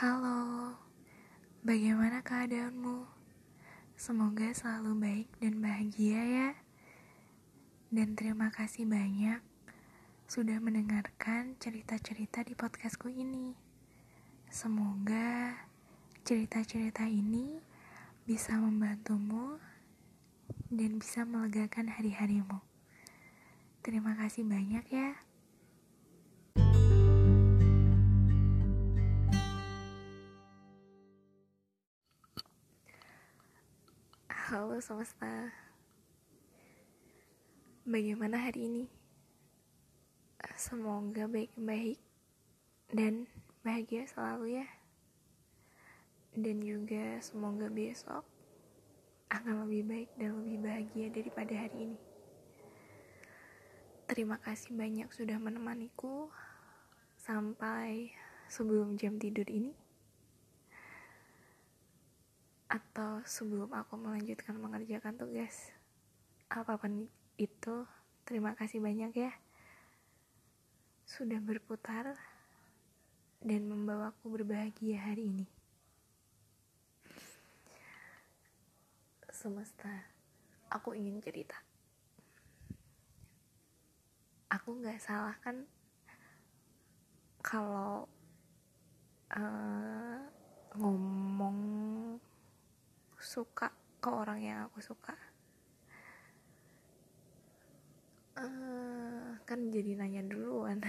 Halo, bagaimana keadaanmu? Semoga selalu baik dan bahagia ya. Dan terima kasih banyak sudah mendengarkan cerita-cerita di podcastku ini. Semoga cerita-cerita ini bisa membantumu dan bisa melegakan hari-harimu. Terima kasih banyak ya. Halo semesta. Bagaimana hari ini? Semoga baik-baik Dan bahagia selalu ya. Dan juga semoga besok Akan lebih baik dan lebih bahagia daripada hari ini. Terima kasih banyak sudah menemaniku Sampai sebelum jam tidur ini atau sebelum aku melanjutkan mengerjakan tugas apa pun itu terima kasih banyak ya sudah berputar dan membawaku berbahagia hari ini. Semesta aku ingin cerita. Aku nggak salah kan kalau uh, ngomong suka ke orang yang aku suka? Uh, kan jadi nanya duluan.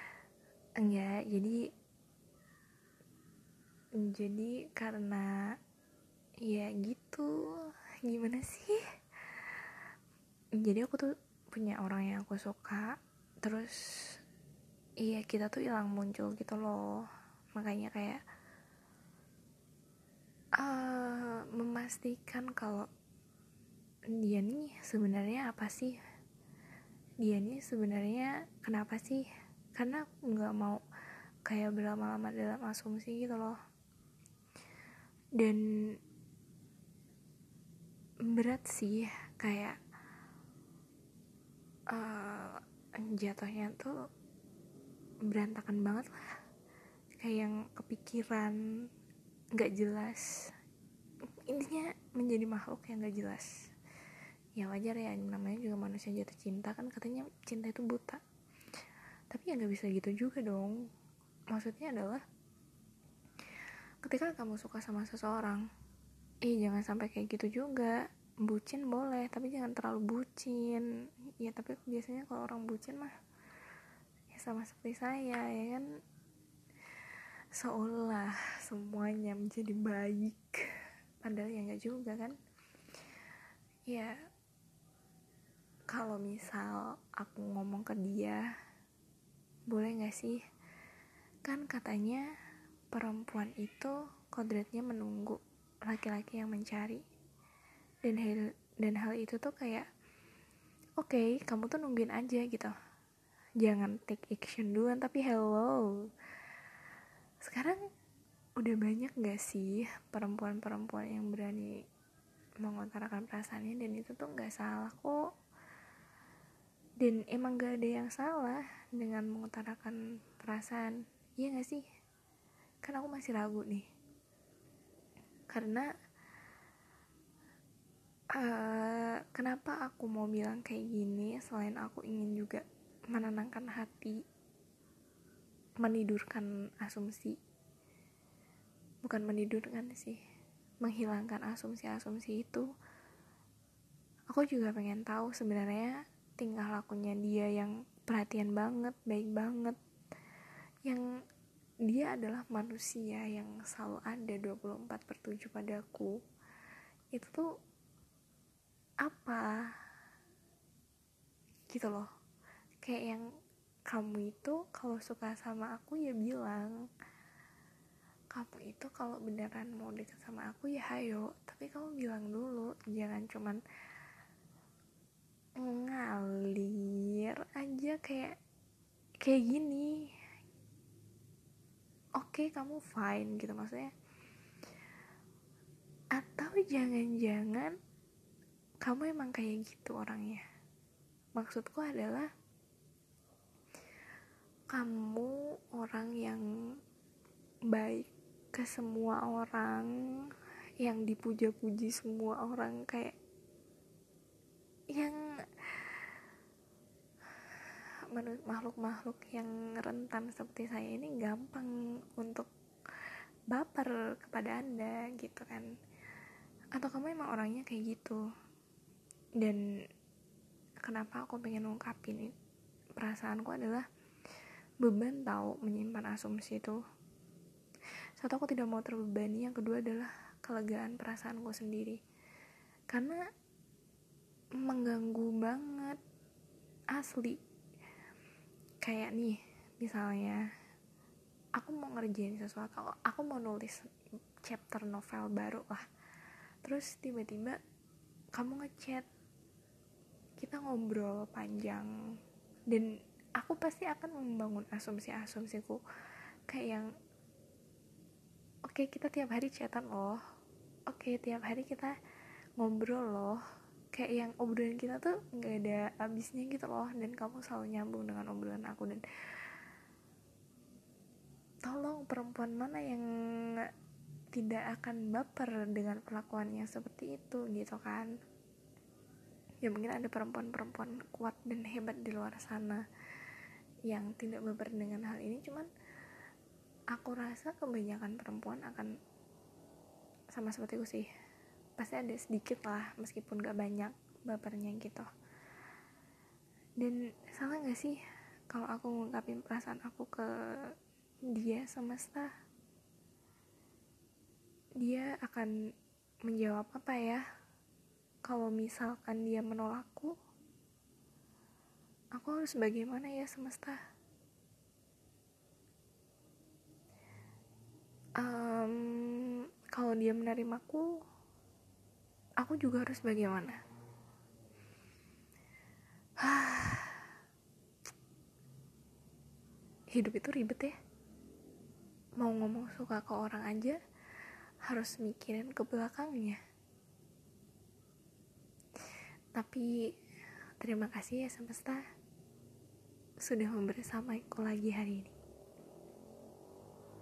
Enggak jadi jadi karena ya gitu. Gimana sih? Jadi aku tuh punya orang yang aku suka. Terus iya kita tuh hilang muncul gitu loh. Makanya kayak uh, memastikan kalau dia nih sebenarnya apa sih? Dia nih sebenarnya kenapa sih? Karena nggak mau kayak berlama-lama dalam asumsi gitu loh. Dan berat sih kayak uh, jatuhnya tuh berantakan banget lah. Kayak yang kepikiran nggak jelas. Intinya menjadi makhluk yang nggak jelas. Ya wajar ya namanya juga manusia jatuh cinta kan katanya cinta itu buta. Tapi ya nggak bisa gitu juga dong. Maksudnya adalah ketika kamu suka sama seseorang eh jangan sampai kayak gitu juga. Bucin boleh tapi jangan terlalu bucin. Ya tapi biasanya kalau orang bucin mah ya sama seperti saya ya kan seolah semuanya menjadi baik. Padahal ya nggak juga kan? Ya kalau misal aku ngomong ke dia boleh nggak sih? Kan katanya perempuan itu kodratnya menunggu laki-laki yang mencari. Dan hal dan hal itu tuh kayak oke okay, kamu tuh nungguin aja gitu. Jangan take action duluan tapi hello sekarang udah banyak gak sih perempuan-perempuan yang berani mengutarakan perasaannya? Dan itu tuh gak salah kok. Dan emang gak ada yang salah dengan mengutarakan perasaan. Iya gak sih? Kan aku masih ragu nih. Karena uh, kenapa aku mau bilang kayak gini selain aku ingin juga menenangkan hati menidurkan asumsi. Bukan menidurkan sih menghilangkan asumsi-asumsi itu. Aku juga pengen tahu sebenarnya tingkah lakunya dia yang perhatian banget baik banget. Yang dia adalah manusia yang selalu ada 24 per 7 padaku itu tuh apa? Gitu loh. Kayak yang kamu itu kalau suka sama aku ya bilang. Kamu itu kalau beneran mau deket sama aku ya hayo. Tapi kamu bilang dulu jangan cuman ngalir aja kayak kayak gini. Oke okay, kamu fine gitu maksudnya. Atau jangan-jangan kamu emang kayak gitu orangnya. Maksudku adalah kamu orang yang baik ke semua orang yang dipuja-puji semua orang kayak yang makhluk-makhluk yang rentan seperti saya ini gampang untuk baper kepada anda gitu kan. Atau kamu emang orangnya kayak gitu. Dan kenapa aku pengen ngungkapin perasaanku adalah beban tahu menyimpan asumsi itu. Satu aku tidak mau terbebani. Yang kedua adalah kelegaan perasaanku sendiri. Karena mengganggu banget asli. Kayak nih misalnya aku mau ngerjain sesuatu aku mau nulis chapter novel baru lah. Terus tiba-tiba kamu ngechat kita ngobrol panjang dan aku pasti akan membangun asumsi-asumsiku. Kayak yang oke okay, kita tiap hari chatan loh. Oke okay, tiap hari kita ngobrol loh. Kayak yang obrolan kita tuh nggak ada habisnya gitu loh dan kamu selalu nyambung dengan obrolan aku dan tolong perempuan mana yang tidak akan baper dengan perlakuannya seperti itu gitu kan? Ya mungkin ada perempuan-perempuan kuat dan hebat di luar sana yang tidak baper dengan hal ini cuman aku rasa kebanyakan perempuan akan sama seperti aku sih. Pasti ada sedikit lah meskipun gak banyak bapernya gitu. Dan salah gak sih kalau aku ngungkapin perasaan aku ke dia semesta? Dia akan menjawab apa ya? Kalau misalkan dia menolakku aku harus bagaimana ya semesta? Um, kalau dia menerimaku aku juga harus bagaimana? Hidup itu ribet ya. Mau ngomong suka ke orang aja harus mikirin ke belakangnya. Tapi terima kasih ya semesta sudah membersamaiku lagi hari ini